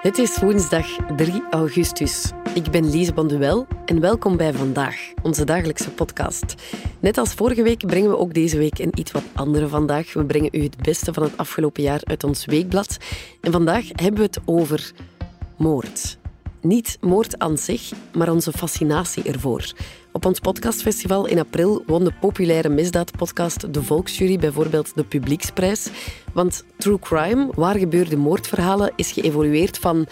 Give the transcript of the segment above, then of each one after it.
Het is woensdag 3 augustus. Ik ben Lise Bonduel en welkom bij Vandaag, onze dagelijkse podcast. Net als vorige week brengen we ook deze week een iets wat andere Vandaag. We brengen u het beste van het afgelopen jaar uit ons weekblad. En vandaag hebben we het over moord. Niet moord aan zich, maar onze fascinatie ervoor. Op ons podcastfestival in april won de populaire misdaadpodcast De Volksjury bijvoorbeeld de publieksprijs. Want true crime, waar gebeurde moordverhalen, is geëvolueerd van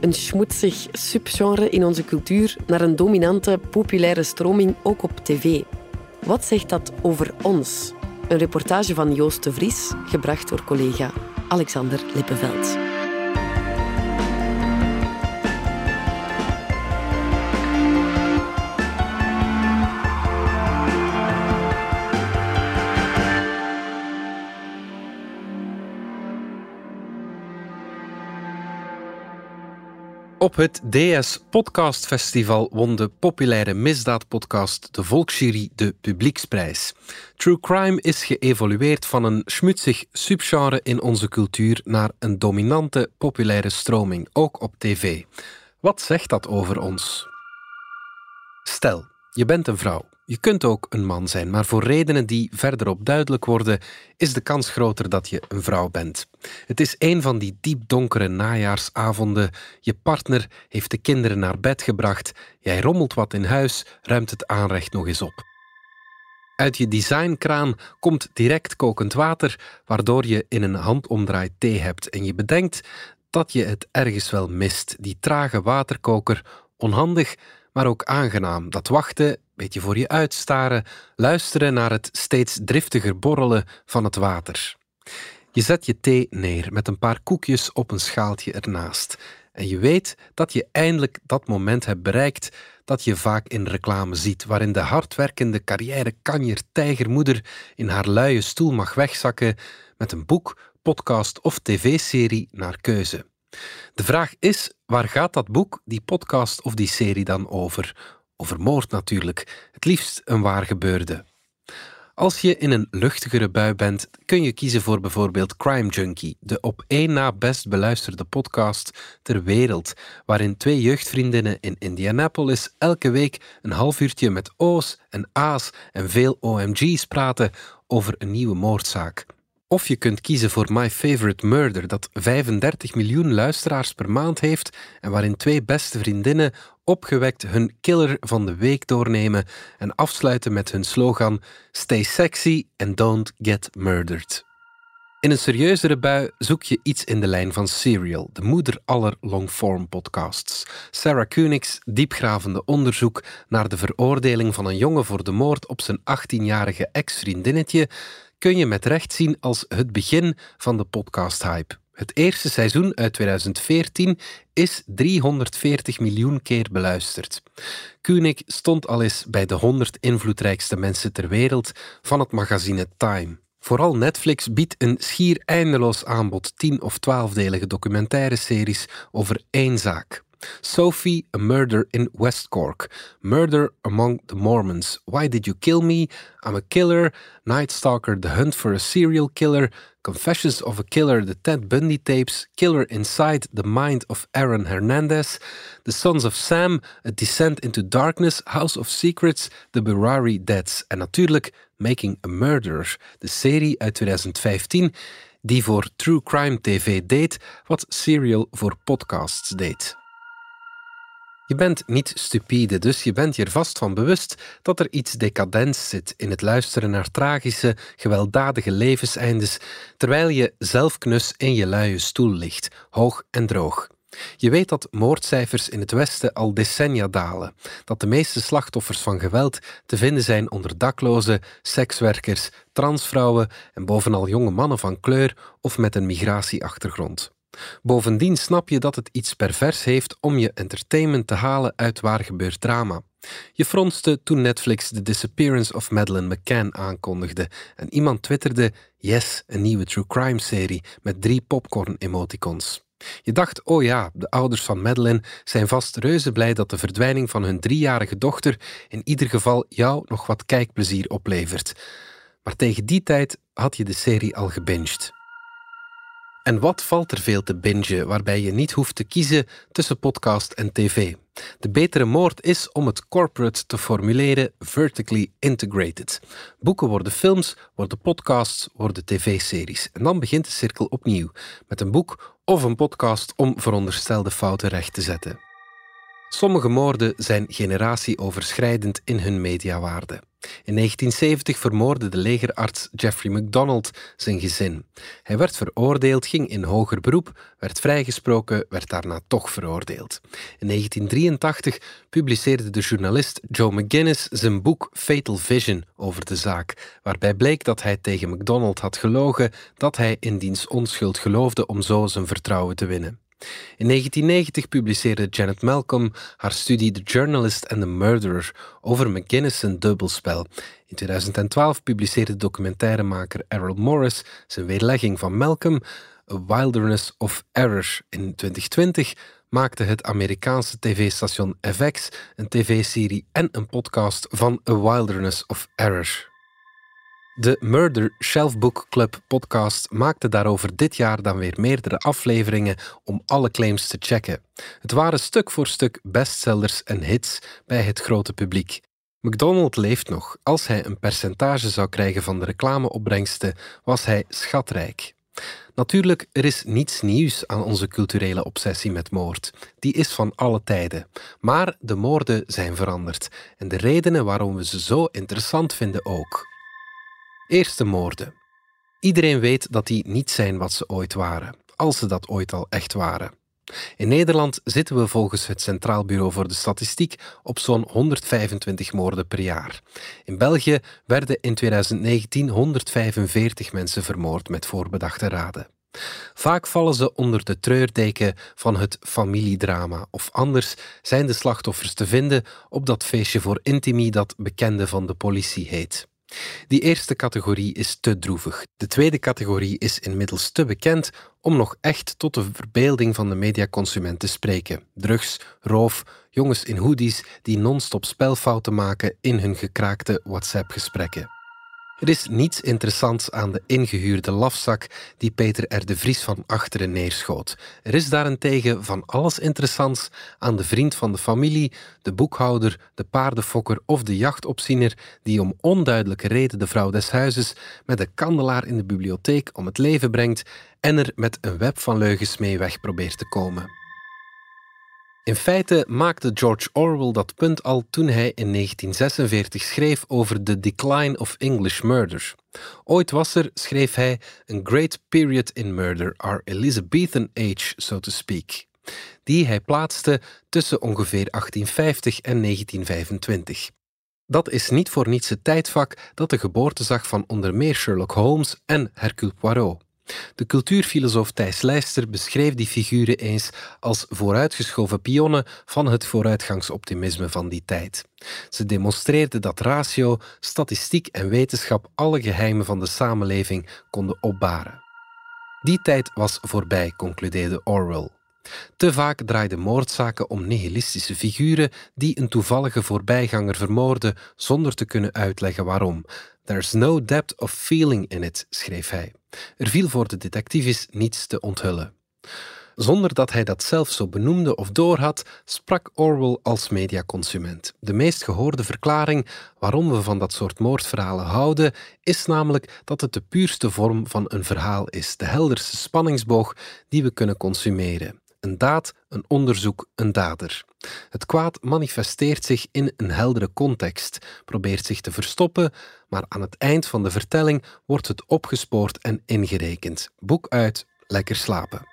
een schmoedzig subgenre in onze cultuur naar een dominante populaire stroming ook op tv. Wat zegt dat over ons? Een reportage van Joost de Vries, gebracht door collega Alexander Lippenveld. Op het DS Podcast Festival won de populaire misdaadpodcast De Volksjury de publieksprijs. True crime is geëvolueerd van een schmutzig subgenre in onze cultuur naar een dominante populaire stroming, ook op tv. Wat zegt dat over ons? Stel, je bent een vrouw. Je kunt ook een man zijn, maar voor redenen die verderop duidelijk worden, is de kans groter dat je een vrouw bent. Het is een van die diepdonkere najaarsavonden. Je partner heeft de kinderen naar bed gebracht, jij rommelt wat in huis, ruimt het aanrecht nog eens op. Uit je designkraan komt direct kokend water, waardoor je in een handomdraai thee hebt en je bedenkt dat je het ergens wel mist. Die trage waterkoker, onhandig, maar ook aangenaam. Dat wachten, beetje voor je uitstaren, luisteren naar het steeds driftiger borrelen van het water. Je zet je thee neer met een paar koekjes op een schaaltje ernaast. En je weet dat je eindelijk dat moment hebt bereikt dat je vaak in reclame ziet, waarin de hardwerkende carrière-kanjer tijgermoeder in haar luie stoel mag wegzakken met een boek, podcast of tv-serie naar keuze. De vraag is, waar gaat dat boek, die podcast of die serie dan over? Over moord natuurlijk, het liefst een waar gebeurde. Als je in een luchtigere bui bent, kun je kiezen voor bijvoorbeeld Crime Junkie, de op één na best beluisterde podcast ter wereld, waarin twee jeugdvriendinnen in Indianapolis elke week een half uurtje met O's en A's en veel OMG's praten over een nieuwe moordzaak. Of je kunt kiezen voor My Favorite Murder, dat 35 miljoen luisteraars per maand heeft en waarin twee beste vriendinnen opgewekt hun killer van de week doornemen en afsluiten met hun slogan Stay sexy and don't get murdered. In een serieuzere bui zoek je iets in de lijn van Serial, de moeder aller longform podcasts. Sarah Koenig's diepgravende onderzoek naar de veroordeling van een jongen voor de moord op zijn 18-jarige ex-vriendinnetje kun je met recht zien als het begin van de podcast-hype. Het eerste seizoen uit 2014 is 340 miljoen keer beluisterd. Koenig stond al eens bij de 100 invloedrijkste mensen ter wereld van het magazine Time. Vooral Netflix biedt een schier eindeloos aanbod 10 of 12-delige documentaire series over één zaak. Sophie, A Murder in West Cork. Murder Among the Mormons. Why Did You Kill Me? I'm a Killer. Night Stalker, The Hunt for a Serial Killer. Confessions of a Killer, The Ted Bundy Tapes. Killer Inside the Mind of Aaron Hernandez. The Sons of Sam, A Descent into Darkness. House of Secrets, The Berari Deads. En natuurlijk Making a Murderer, de serie uit 2015 die voor True Crime TV deed wat Serial voor podcasts deed. Je bent niet stupide, dus je bent je er vast van bewust dat er iets decadents zit in het luisteren naar tragische, gewelddadige levenseindes, terwijl je zelfknus in je luie stoel ligt, hoog en droog. Je weet dat moordcijfers in het Westen al decennia dalen, dat de meeste slachtoffers van geweld te vinden zijn onder daklozen, sekswerkers, transvrouwen en bovenal jonge mannen van kleur of met een migratieachtergrond. Bovendien snap je dat het iets pervers heeft om je entertainment te halen uit waar gebeurt drama. Je fronste toen Netflix The Disappearance of Madeleine McCann aankondigde en iemand twitterde: Yes, een nieuwe true crime serie met drie popcorn-emoticons. Je dacht, oh ja, de ouders van Madeleine zijn vast reuze blij dat de verdwijning van hun driejarige dochter in ieder geval jou nog wat kijkplezier oplevert. Maar tegen die tijd had je de serie al gebinged. En wat valt er veel te bingen waarbij je niet hoeft te kiezen tussen podcast en tv? De betere moord is om het corporate te formuleren vertically integrated. Boeken worden films, worden podcasts, worden tv-series. En dan begint de cirkel opnieuw met een boek of een podcast om veronderstelde fouten recht te zetten. Sommige moorden zijn generatieoverschrijdend in hun mediawaarde. In 1970 vermoordde de legerarts Jeffrey MacDonald zijn gezin. Hij werd veroordeeld, ging in hoger beroep, werd vrijgesproken, werd daarna toch veroordeeld. In 1983 publiceerde de journalist Joe McGinnis zijn boek Fatal Vision over de zaak, waarbij bleek dat hij tegen MacDonald had gelogen dat hij in diens onschuld geloofde om zo zijn vertrouwen te winnen. In 1990 publiceerde Janet Malcolm haar studie The Journalist and the Murderer over McGinnis' dubbelspel. In 2012 publiceerde documentairemaker Errol Morris zijn weerlegging van Malcolm, A Wilderness of Error. In 2020 maakte het Amerikaanse tv-station FX een tv-serie en een podcast van A Wilderness of Error. De Murder Shelf Book Club podcast maakte daarover dit jaar dan weer meerdere afleveringen om alle claims te checken. Het waren stuk voor stuk bestsellers en hits bij het grote publiek. McDonald leeft nog. Als hij een percentage zou krijgen van de reclameopbrengsten, was hij schatrijk. Natuurlijk, er is niets nieuws aan onze culturele obsessie met moord. Die is van alle tijden. Maar de moorden zijn veranderd en de redenen waarom we ze zo interessant vinden ook. Eerste moorden. Iedereen weet dat die niet zijn wat ze ooit waren, als ze dat ooit al echt waren. In Nederland zitten we volgens het Centraal Bureau voor de Statistiek op zo'n 125 moorden per jaar. In België werden in 2019 145 mensen vermoord met voorbedachte raden. Vaak vallen ze onder de treurdeken van het familiedrama, of anders zijn de slachtoffers te vinden op dat feestje voor intimie dat bekende van de politie heet. Die eerste categorie is te droevig. De tweede categorie is inmiddels te bekend om nog echt tot de verbeelding van de mediaconsument te spreken. Drugs, roof, jongens in hoodies die non-stop spelfouten maken in hun gekraakte WhatsApp-gesprekken. Er is niets interessants aan de ingehuurde lafzak die Peter R. de Vries van achteren neerschoot. Er is daarentegen van alles interessants aan de vriend van de familie, de boekhouder, de paardenfokker of de jachtopziener die om onduidelijke reden de vrouw des huizes met de kandelaar in de bibliotheek om het leven brengt en er met een web van leugens mee weg probeert te komen. In feite maakte George Orwell dat punt al toen hij in 1946 schreef over The Decline of English Murder. Ooit was er, schreef hij, een great period in murder, our Elizabethan age, so to speak, die hij plaatste tussen ongeveer 1850 en 1925. Dat is niet voor niets het tijdvak dat de geboorte zag van onder meer Sherlock Holmes en Hercule Poirot. De cultuurfilosoof Thijs Leister beschreef die figuren eens als vooruitgeschoven pionnen van het vooruitgangsoptimisme van die tijd. Ze demonstreerden dat ratio, statistiek en wetenschap alle geheimen van de samenleving konden opbaren. Die tijd was voorbij, concludeerde Orwell. Te vaak draaiden moordzaken om nihilistische figuren die een toevallige voorbijganger vermoorden zonder te kunnen uitleggen waarom. There's no depth of feeling in it, schreef hij. Er viel voor de detectives niets te onthullen. Zonder dat hij dat zelf zo benoemde of doorhad, sprak Orwell als mediaconsument. De meest gehoorde verklaring waarom we van dat soort moordverhalen houden, is namelijk dat het de puurste vorm van een verhaal is, de helderste spanningsboog die we kunnen consumeren. Een daad, een onderzoek, een dader. Het kwaad manifesteert zich in een heldere context, probeert zich te verstoppen, maar aan het eind van de vertelling wordt het opgespoord en ingerekend. Boek uit, lekker slapen.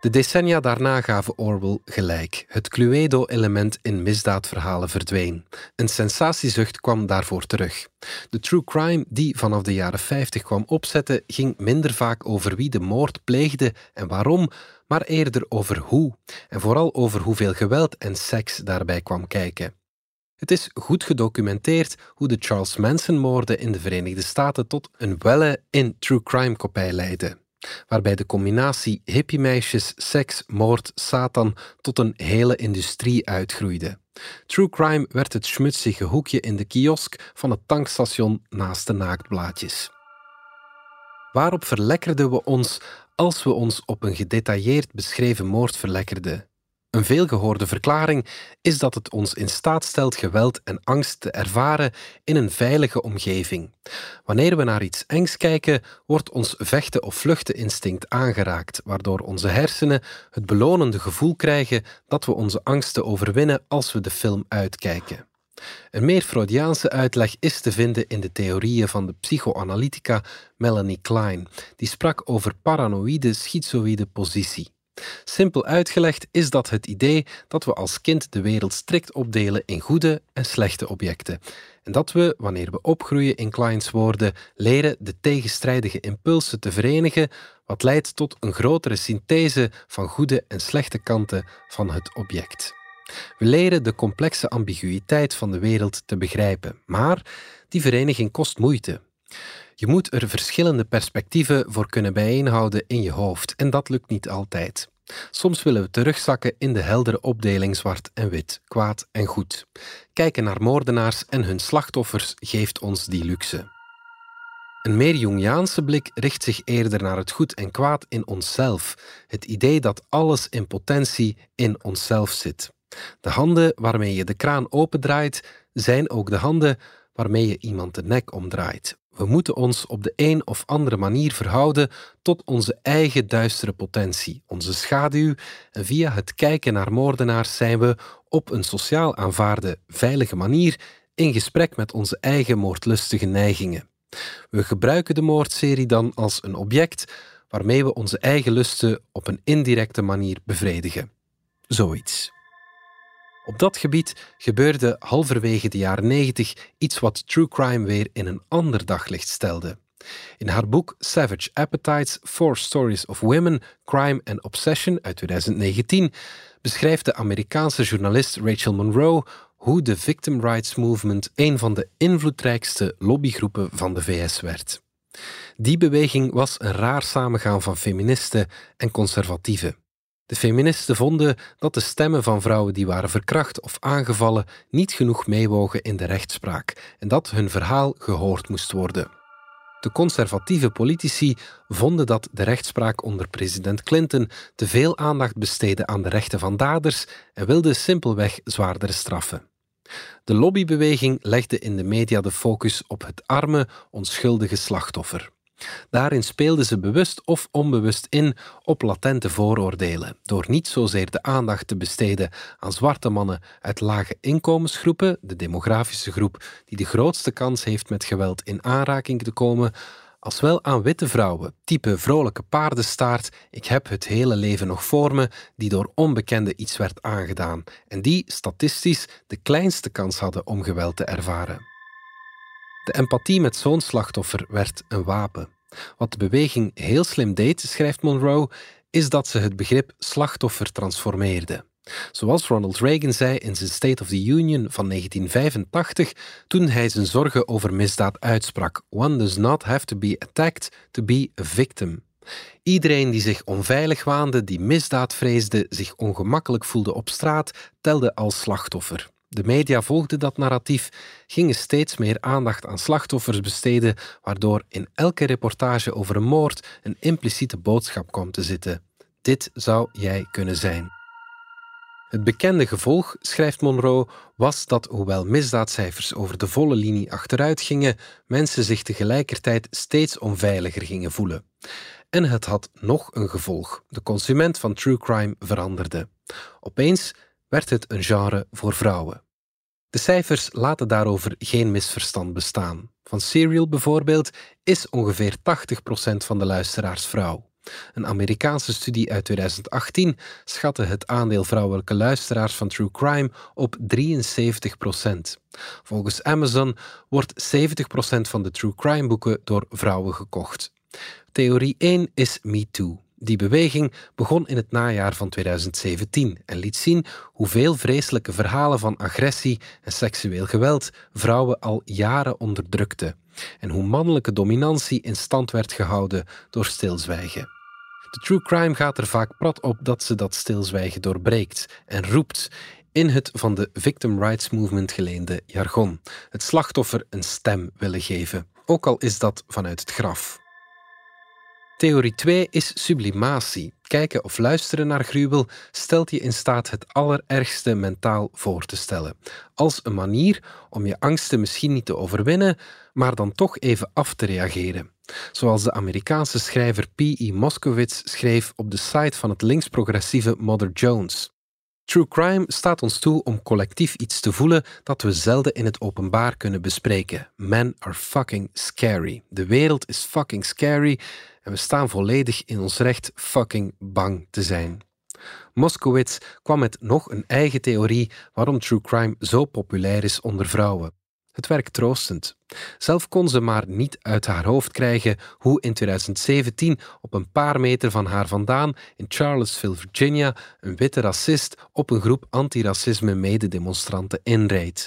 De decennia daarna gaven Orwell gelijk. Het Cluedo-element in misdaadverhalen verdween. Een sensatiezucht kwam daarvoor terug. De true crime die vanaf de jaren 50 kwam opzetten, ging minder vaak over wie de moord pleegde en waarom, maar eerder over hoe, en vooral over hoeveel geweld en seks daarbij kwam kijken. Het is goed gedocumenteerd hoe de Charles Manson-moorden in de Verenigde Staten tot een welle in true crime kopij leidden, waarbij de combinatie hippiemeisjes, seks, moord, Satan tot een hele industrie uitgroeide. True crime werd het schmutzige hoekje in de kiosk van het tankstation naast de naaktblaadjes. Waarop verlekkerden we ons als we ons op een gedetailleerd beschreven moord verlekkerden? Een veelgehoorde verklaring is dat het ons in staat stelt geweld en angst te ervaren in een veilige omgeving. Wanneer we naar iets engs kijken, wordt ons vechten- of vluchten-instinct aangeraakt, waardoor onze hersenen het belonende gevoel krijgen dat we onze angsten overwinnen als we de film uitkijken. Een meer Freudiaanse uitleg is te vinden in de theorieën van de psychoanalytica Melanie Klein, die sprak over paranoïde schizoïde positie. Simpel uitgelegd is dat het idee dat we als kind de wereld strikt opdelen in goede en slechte objecten. En dat we, wanneer we opgroeien in Kleins woorden, leren de tegenstrijdige impulsen te verenigen, wat leidt tot een grotere synthese van goede en slechte kanten van het object. We leren de complexe ambiguïteit van de wereld te begrijpen, maar die vereniging kost moeite. Je moet er verschillende perspectieven voor kunnen bijeenhouden in je hoofd en dat lukt niet altijd. Soms willen we terugzakken in de heldere opdeling zwart en wit, kwaad en goed. Kijken naar moordenaars en hun slachtoffers geeft ons die luxe. Een meer Jungiaanse blik richt zich eerder naar het goed en kwaad in onszelf, het idee dat alles in potentie in onszelf zit. De handen waarmee je de kraan opendraait, zijn ook de handen waarmee je iemand de nek omdraait. We moeten ons op de een of andere manier verhouden tot onze eigen duistere potentie, onze schaduw, en via het kijken naar moordenaars zijn we op een sociaal aanvaarde, veilige manier in gesprek met onze eigen moordlustige neigingen. We gebruiken de moordserie dan als een object waarmee we onze eigen lusten op een indirecte manier bevredigen. Zoiets. Op dat gebied gebeurde halverwege de jaren 90 iets wat true crime weer in een ander daglicht stelde. In haar boek Savage Appetites: Four Stories of Women, Crime and Obsession uit 2019 beschrijft de Amerikaanse journalist Rachel Monroe hoe de Victim Rights Movement een van de invloedrijkste lobbygroepen van de VS werd. Die beweging was een raar samengaan van feministen en conservatieven. De feministen vonden dat de stemmen van vrouwen die waren verkracht of aangevallen niet genoeg meewogen in de rechtspraak en dat hun verhaal gehoord moest worden. De conservatieve politici vonden dat de rechtspraak onder president Clinton te veel aandacht besteedde aan de rechten van daders en wilden simpelweg zwaardere straffen. De lobbybeweging legde in de media de focus op het arme, onschuldige slachtoffer. Daarin speelden ze bewust of onbewust in op latente vooroordelen, door niet zozeer de aandacht te besteden aan zwarte mannen uit lage inkomensgroepen, de demografische groep die de grootste kans heeft met geweld in aanraking te komen, als wel aan witte vrouwen, type vrolijke paardenstaart, ik heb het hele leven nog voor me, die door onbekenden iets werd aangedaan en die statistisch de kleinste kans hadden om geweld te ervaren. De empathie met zo'n slachtoffer werd een wapen. Wat de beweging heel slim deed, schrijft Monroe, is dat ze het begrip slachtoffer transformeerde. Zoals Ronald Reagan zei in zijn State of the Union van 1985, toen hij zijn zorgen over misdaad uitsprak: One does not have to be attacked to be a victim. Iedereen die zich onveilig waande, die misdaad vreesde, zich ongemakkelijk voelde op straat, telde als slachtoffer. De media volgden dat narratief, gingen steeds meer aandacht aan slachtoffers besteden, waardoor in elke reportage over een moord een impliciete boodschap kwam te zitten. Dit zou jij kunnen zijn. Het bekende gevolg, schrijft Monroe, was dat hoewel misdaadcijfers over de volle linie achteruit gingen, mensen zich tegelijkertijd steeds onveiliger gingen voelen. En het had nog een gevolg. De consument van true crime veranderde. Opeens werd het een genre voor vrouwen. De cijfers laten daarover geen misverstand bestaan. Van Serial bijvoorbeeld is ongeveer 80% van de luisteraars vrouw. Een Amerikaanse studie uit 2018 schatte het aandeel vrouwelijke luisteraars van True Crime op 73%. Volgens Amazon wordt 70% van de True Crime boeken door vrouwen gekocht. Theorie 1 is MeToo. Die beweging begon in het najaar van 2017 en liet zien hoeveel vreselijke verhalen van agressie en seksueel geweld vrouwen al jaren onderdrukten en hoe mannelijke dominantie in stand werd gehouden door stilzwijgen. De true crime gaat er vaak prat op dat ze dat stilzwijgen doorbreekt en roept in het van de Victim Rights Movement geleende jargon: het slachtoffer een stem willen geven, ook al is dat vanuit het graf. Theorie 2 is sublimatie. Kijken of luisteren naar gruwel stelt je in staat het allerergste mentaal voor te stellen. Als een manier om je angsten misschien niet te overwinnen, maar dan toch even af te reageren. Zoals de Amerikaanse schrijver P.E. Moskowitz schreef op de site van het linksprogressieve Mother Jones. True crime staat ons toe om collectief iets te voelen dat we zelden in het openbaar kunnen bespreken. Men are fucking scary. De wereld is fucking scary en we staan volledig in ons recht fucking bang te zijn. Moskowitz kwam met nog een eigen theorie waarom true crime zo populair is onder vrouwen. Het werkt troostend. Zelf kon ze maar niet uit haar hoofd krijgen hoe in 2017 op een paar meter van haar vandaan in Charlottesville, Virginia, een witte racist op een groep antiracisme mededemonstranten inrijdt.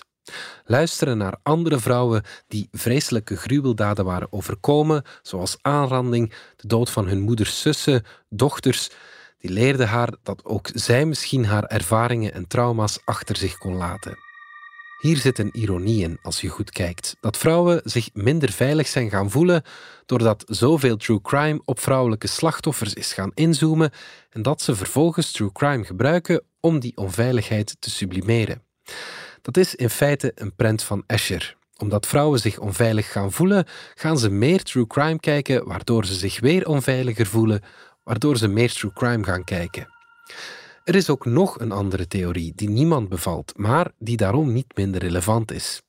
Luisteren naar andere vrouwen die vreselijke gruweldaden waren overkomen, zoals aanranding, de dood van hun moeders zussen, dochters, die leerden haar dat ook zij misschien haar ervaringen en trauma's achter zich kon laten. Hier zit een ironie in als je goed kijkt. Dat vrouwen zich minder veilig zijn gaan voelen doordat zoveel true crime op vrouwelijke slachtoffers is gaan inzoomen en dat ze vervolgens true crime gebruiken om die onveiligheid te sublimeren. Dat is in feite een prent van Escher. Omdat vrouwen zich onveilig gaan voelen, gaan ze meer true crime kijken, waardoor ze zich weer onveiliger voelen, waardoor ze meer true crime gaan kijken. Er is ook nog een andere theorie die niemand bevalt, maar die daarom niet minder relevant is.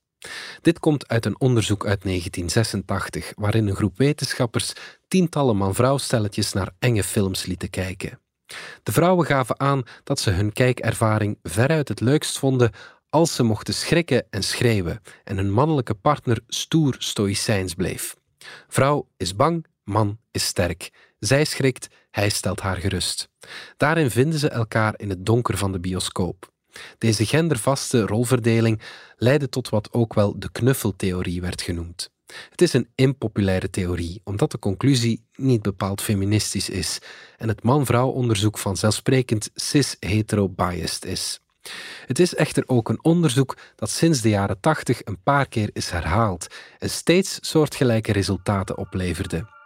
Dit komt uit een onderzoek uit 1986, waarin een groep wetenschappers tientallen man-vrouw stelletjes naar enge films lieten kijken. De vrouwen gaven aan dat ze hun kijkervaring veruit het leukst vonden als ze mochten schrikken en schreeuwen en hun mannelijke partner stoer stoïcijns bleef. Vrouw is bang, man is sterk. Zij schrikt, hij stelt haar gerust. Daarin vinden ze elkaar in het donker van de bioscoop. Deze gendervaste rolverdeling leidde tot wat ook wel de knuffeltheorie werd genoemd. Het is een impopulaire theorie, omdat de conclusie niet bepaald feministisch is en het man-vrouw onderzoek vanzelfsprekend cis-hetero-biased is. Het is echter ook een onderzoek dat sinds de jaren 80 een paar keer is herhaald en steeds soortgelijke resultaten opleverde.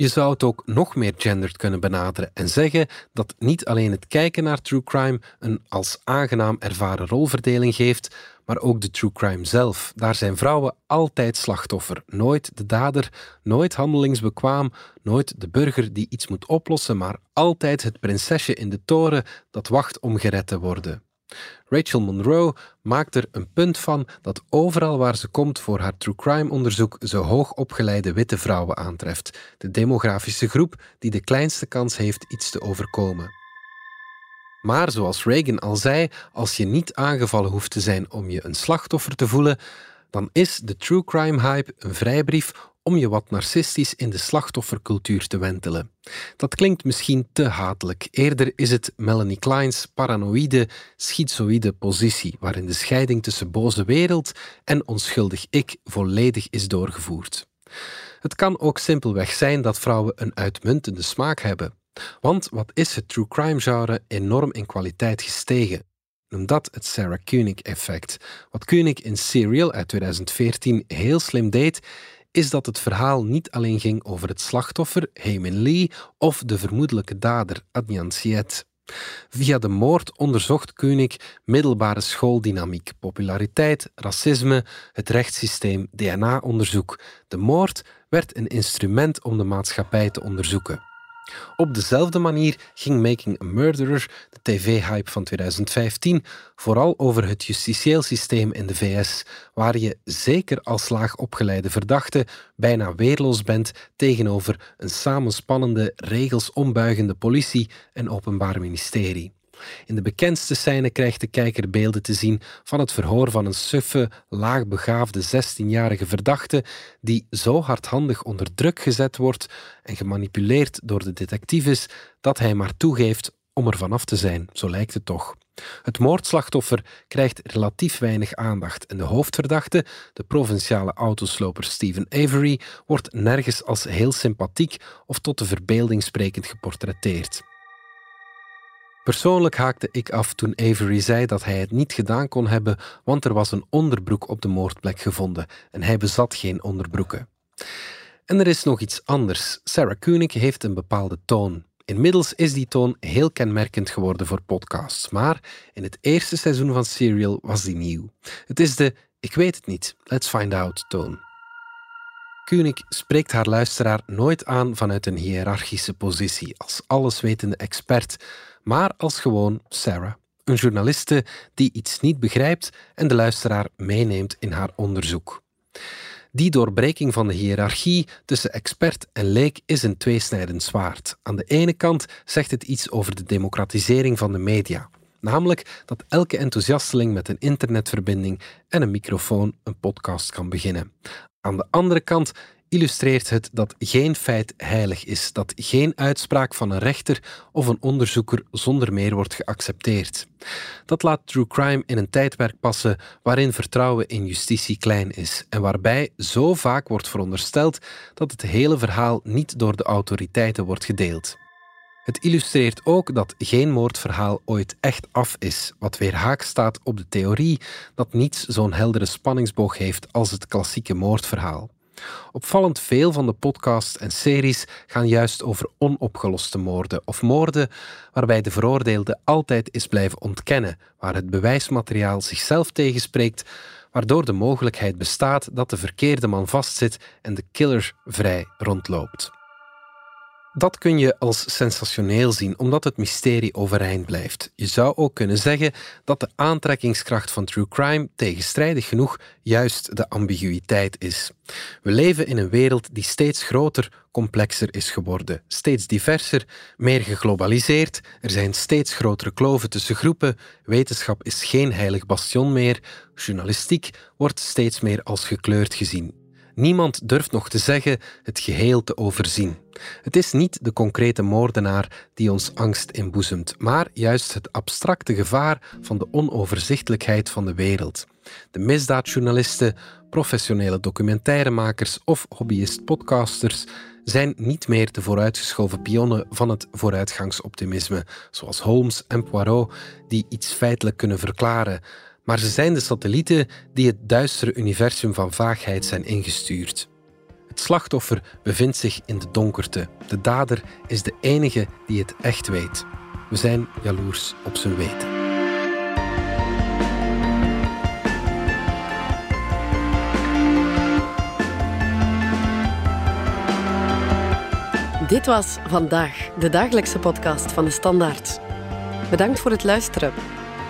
Je zou het ook nog meer gendered kunnen benaderen en zeggen dat niet alleen het kijken naar true crime een als aangenaam ervaren rolverdeling geeft, maar ook de true crime zelf. Daar zijn vrouwen altijd slachtoffer, nooit de dader, nooit handelingsbekwaam, nooit de burger die iets moet oplossen, maar altijd het prinsesje in de toren dat wacht om gered te worden. Rachel Monroe maakt er een punt van dat overal waar ze komt voor haar true crime onderzoek ze hoog opgeleide witte vrouwen aantreft, de demografische groep die de kleinste kans heeft iets te overkomen. Maar zoals Reagan al zei, als je niet aangevallen hoeft te zijn om je een slachtoffer te voelen, dan is de true crime hype een vrijbrief om je wat narcistisch in de slachtoffercultuur te wentelen. Dat klinkt misschien te hatelijk. Eerder is het Melanie Klein's paranoïde, schizoïde positie, waarin de scheiding tussen boze wereld en onschuldig ik volledig is doorgevoerd. Het kan ook simpelweg zijn dat vrouwen een uitmuntende smaak hebben. Want wat is het true crime genre enorm in kwaliteit gestegen? Noem dat het Sarah Koenig-effect. Wat Koenig in Serial uit 2014 heel slim deed, is dat het verhaal niet alleen ging over het slachtoffer, Heyman Lee, of de vermoedelijke dader, Adnan Syed. Via de moord onderzocht Koenig middelbare schooldynamiek, populariteit, racisme, het rechtssysteem, DNA-onderzoek. De moord werd een instrument om de maatschappij te onderzoeken. Op dezelfde manier ging Making a Murderer, de tv-hype van 2015, vooral over het justitieel systeem in de VS, waar je zeker als laag opgeleide verdachte bijna weerloos bent tegenover een samenspannende, regels ombuigende politie en openbaar ministerie. In de bekendste scène krijgt de kijker beelden te zien van het verhoor van een suffe, laagbegaafde 16-jarige verdachte die zo hardhandig onder druk gezet wordt en gemanipuleerd door de detectives dat hij maar toegeeft om er vanaf te zijn, zo lijkt het toch. Het moordslachtoffer krijgt relatief weinig aandacht en de hoofdverdachte, de provinciale autosloper Stephen Avery, wordt nergens als heel sympathiek of tot de verbeelding sprekend geportretteerd. Persoonlijk haakte ik af toen Avery zei dat hij het niet gedaan kon hebben, want er was een onderbroek op de moordplek gevonden en hij bezat geen onderbroeken. En er is nog iets anders. Sarah Koenig heeft een bepaalde toon. Inmiddels is die toon heel kenmerkend geworden voor podcasts, maar in het eerste seizoen van Serial was die nieuw. Het is de ik weet het niet, let's find out toon. Koenig spreekt haar luisteraar nooit aan vanuit een hiërarchische positie als alleswetende expert, maar als gewoon Sarah, een journaliste die iets niet begrijpt en de luisteraar meeneemt in haar onderzoek. Die doorbreking van de hiërarchie tussen expert en leek is een tweesnijdend zwaard. Aan de ene kant zegt het iets over de democratisering van de media. Namelijk dat elke enthousiasteling met een internetverbinding en een microfoon een podcast kan beginnen. Aan de andere kant illustreert het dat geen feit heilig is, dat geen uitspraak van een rechter of een onderzoeker zonder meer wordt geaccepteerd. Dat laat true crime in een tijdperk passen waarin vertrouwen in justitie klein is en waarbij zo vaak wordt verondersteld dat het hele verhaal niet door de autoriteiten wordt gedeeld. Het illustreert ook dat geen moordverhaal ooit echt af is, wat weer haak staat op de theorie dat niets zo'n heldere spanningsboog heeft als het klassieke moordverhaal. Opvallend veel van de podcasts en series gaan juist over onopgeloste moorden of moorden waarbij de veroordeelde altijd is blijven ontkennen, waar het bewijsmateriaal zichzelf tegenspreekt, waardoor de mogelijkheid bestaat dat de verkeerde man vastzit en de killer vrij rondloopt. Dat kun je als sensationeel zien, omdat het mysterie overeind blijft. Je zou ook kunnen zeggen dat de aantrekkingskracht van true crime tegenstrijdig genoeg juist de ambiguïteit is. We leven in een wereld die steeds groter, complexer is geworden, steeds diverser, meer geglobaliseerd, er zijn steeds grotere kloven tussen groepen, wetenschap is geen heilig bastion meer, journalistiek wordt steeds meer als gekleurd gezien. Niemand durft nog te zeggen het geheel te overzien. Het is niet de concrete moordenaar die ons angst inboezemt, maar juist het abstracte gevaar van de onoverzichtelijkheid van de wereld. De misdaadjournalisten, professionele documentairemakers of hobbyist-podcasters zijn niet meer de vooruitgeschoven pionnen van het vooruitgangsoptimisme, zoals Holmes en Poirot, die iets feitelijk kunnen verklaren, maar ze zijn de satellieten die het duistere universum van vaagheid zijn ingestuurd. Het slachtoffer bevindt zich in de donkerte. De dader is de enige die het echt weet. We zijn jaloers op zijn weten. Dit was vandaag de dagelijkse podcast van de Standaard. Bedankt voor het luisteren.